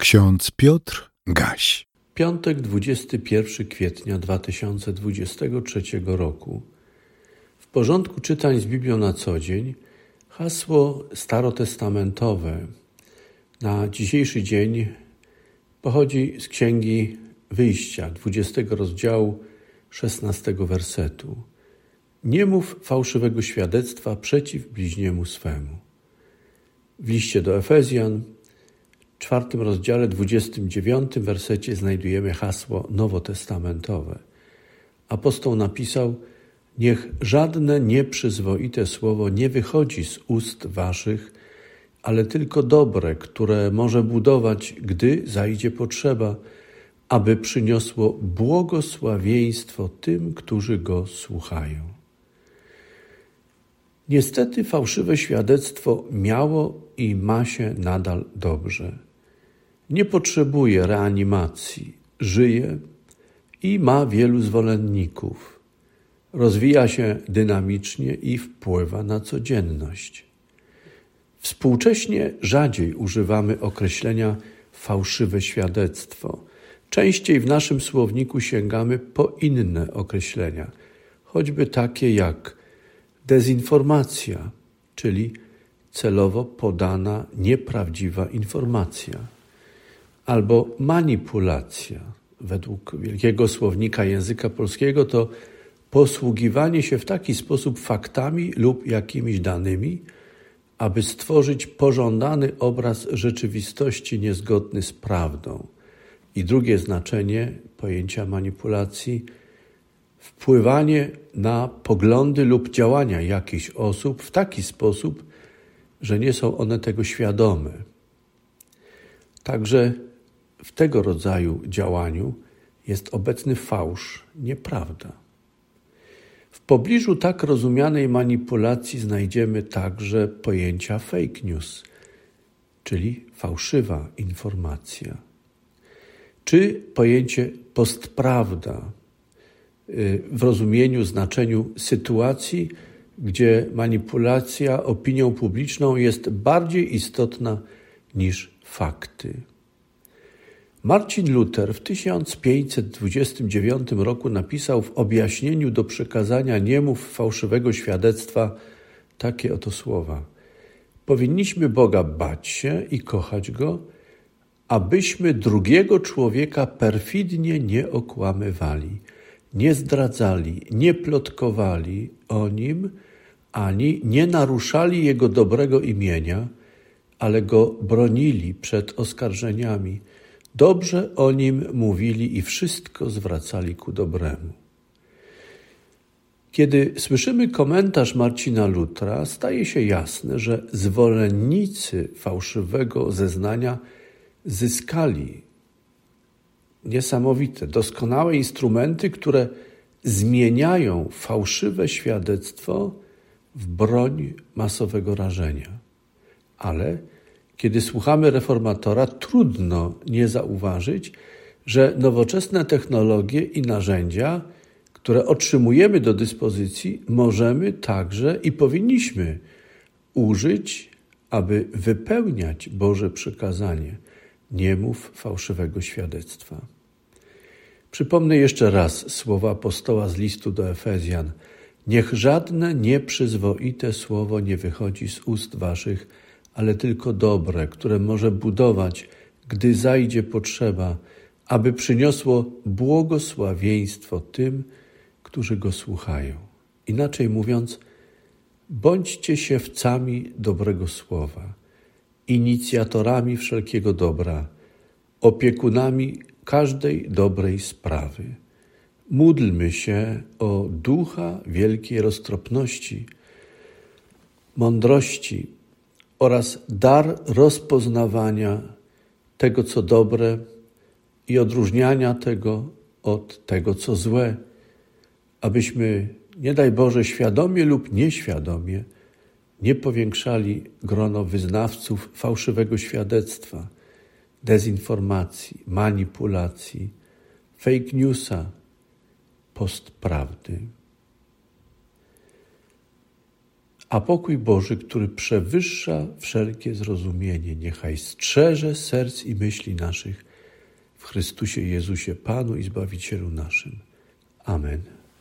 Ksiądz Piotr Gaś. Piątek 21 kwietnia 2023 roku. W porządku czytań z Biblią na co dzień hasło starotestamentowe na dzisiejszy dzień pochodzi z Księgi Wyjścia 20 rozdziału 16 wersetu. Nie mów fałszywego świadectwa przeciw bliźniemu swemu. W liście do Efezjan czwartym rozdziale, 29 wersecie znajdujemy hasło nowotestamentowe. Apostoł napisał: Niech żadne nieprzyzwoite słowo nie wychodzi z ust waszych, ale tylko dobre, które może budować, gdy zajdzie potrzeba, aby przyniosło błogosławieństwo tym, którzy go słuchają. Niestety fałszywe świadectwo miało i ma się nadal dobrze nie potrzebuje reanimacji, żyje i ma wielu zwolenników. Rozwija się dynamicznie i wpływa na codzienność. Współcześnie rzadziej używamy określenia fałszywe świadectwo. Częściej w naszym słowniku sięgamy po inne określenia, choćby takie jak dezinformacja, czyli celowo podana nieprawdziwa informacja albo manipulacja. Według wielkiego słownika języka polskiego to posługiwanie się w taki sposób faktami lub jakimiś danymi, aby stworzyć pożądany obraz rzeczywistości niezgodny z prawdą. I drugie znaczenie pojęcia manipulacji wpływanie na poglądy lub działania jakichś osób w taki sposób, że nie są one tego świadome. Także w tego rodzaju działaniu jest obecny fałsz, nieprawda. W pobliżu tak rozumianej manipulacji znajdziemy także pojęcia fake news, czyli fałszywa informacja, czy pojęcie postprawda y, w rozumieniu, znaczeniu sytuacji, gdzie manipulacja opinią publiczną jest bardziej istotna niż fakty. Marcin Luther w 1529 roku napisał w objaśnieniu do przekazania niemów fałszywego świadectwa takie oto słowa: Powinniśmy Boga bać się i kochać Go, abyśmy drugiego człowieka perfidnie nie okłamywali, nie zdradzali, nie plotkowali o nim, ani nie naruszali jego dobrego imienia, ale go bronili przed oskarżeniami Dobrze o nim mówili i wszystko zwracali ku dobremu. Kiedy słyszymy komentarz Marcina Lutra, staje się jasne, że zwolennicy fałszywego zeznania zyskali niesamowite, doskonałe instrumenty, które zmieniają fałszywe świadectwo w broń masowego rażenia. Ale kiedy słuchamy reformatora, trudno nie zauważyć, że nowoczesne technologie i narzędzia, które otrzymujemy do dyspozycji, możemy także i powinniśmy użyć, aby wypełniać Boże przykazanie. Nie mów fałszywego świadectwa. Przypomnę jeszcze raz słowa apostoła z listu do Efezjan. Niech żadne nieprzyzwoite słowo nie wychodzi z ust waszych, ale tylko dobre, które może budować, gdy zajdzie potrzeba, aby przyniosło błogosławieństwo tym, którzy go słuchają. Inaczej mówiąc, bądźcie siewcami dobrego słowa, inicjatorami wszelkiego dobra, opiekunami każdej dobrej sprawy. Módlmy się o ducha wielkiej roztropności, mądrości, oraz dar rozpoznawania tego, co dobre i odróżniania tego od tego, co złe, abyśmy, nie daj Boże, świadomie lub nieświadomie nie powiększali grono wyznawców fałszywego świadectwa, dezinformacji, manipulacji, fake newsa, postprawdy. A pokój Boży, który przewyższa wszelkie zrozumienie, niechaj strzeże serc i myśli naszych w Chrystusie Jezusie, Panu i Zbawicielu naszym. Amen.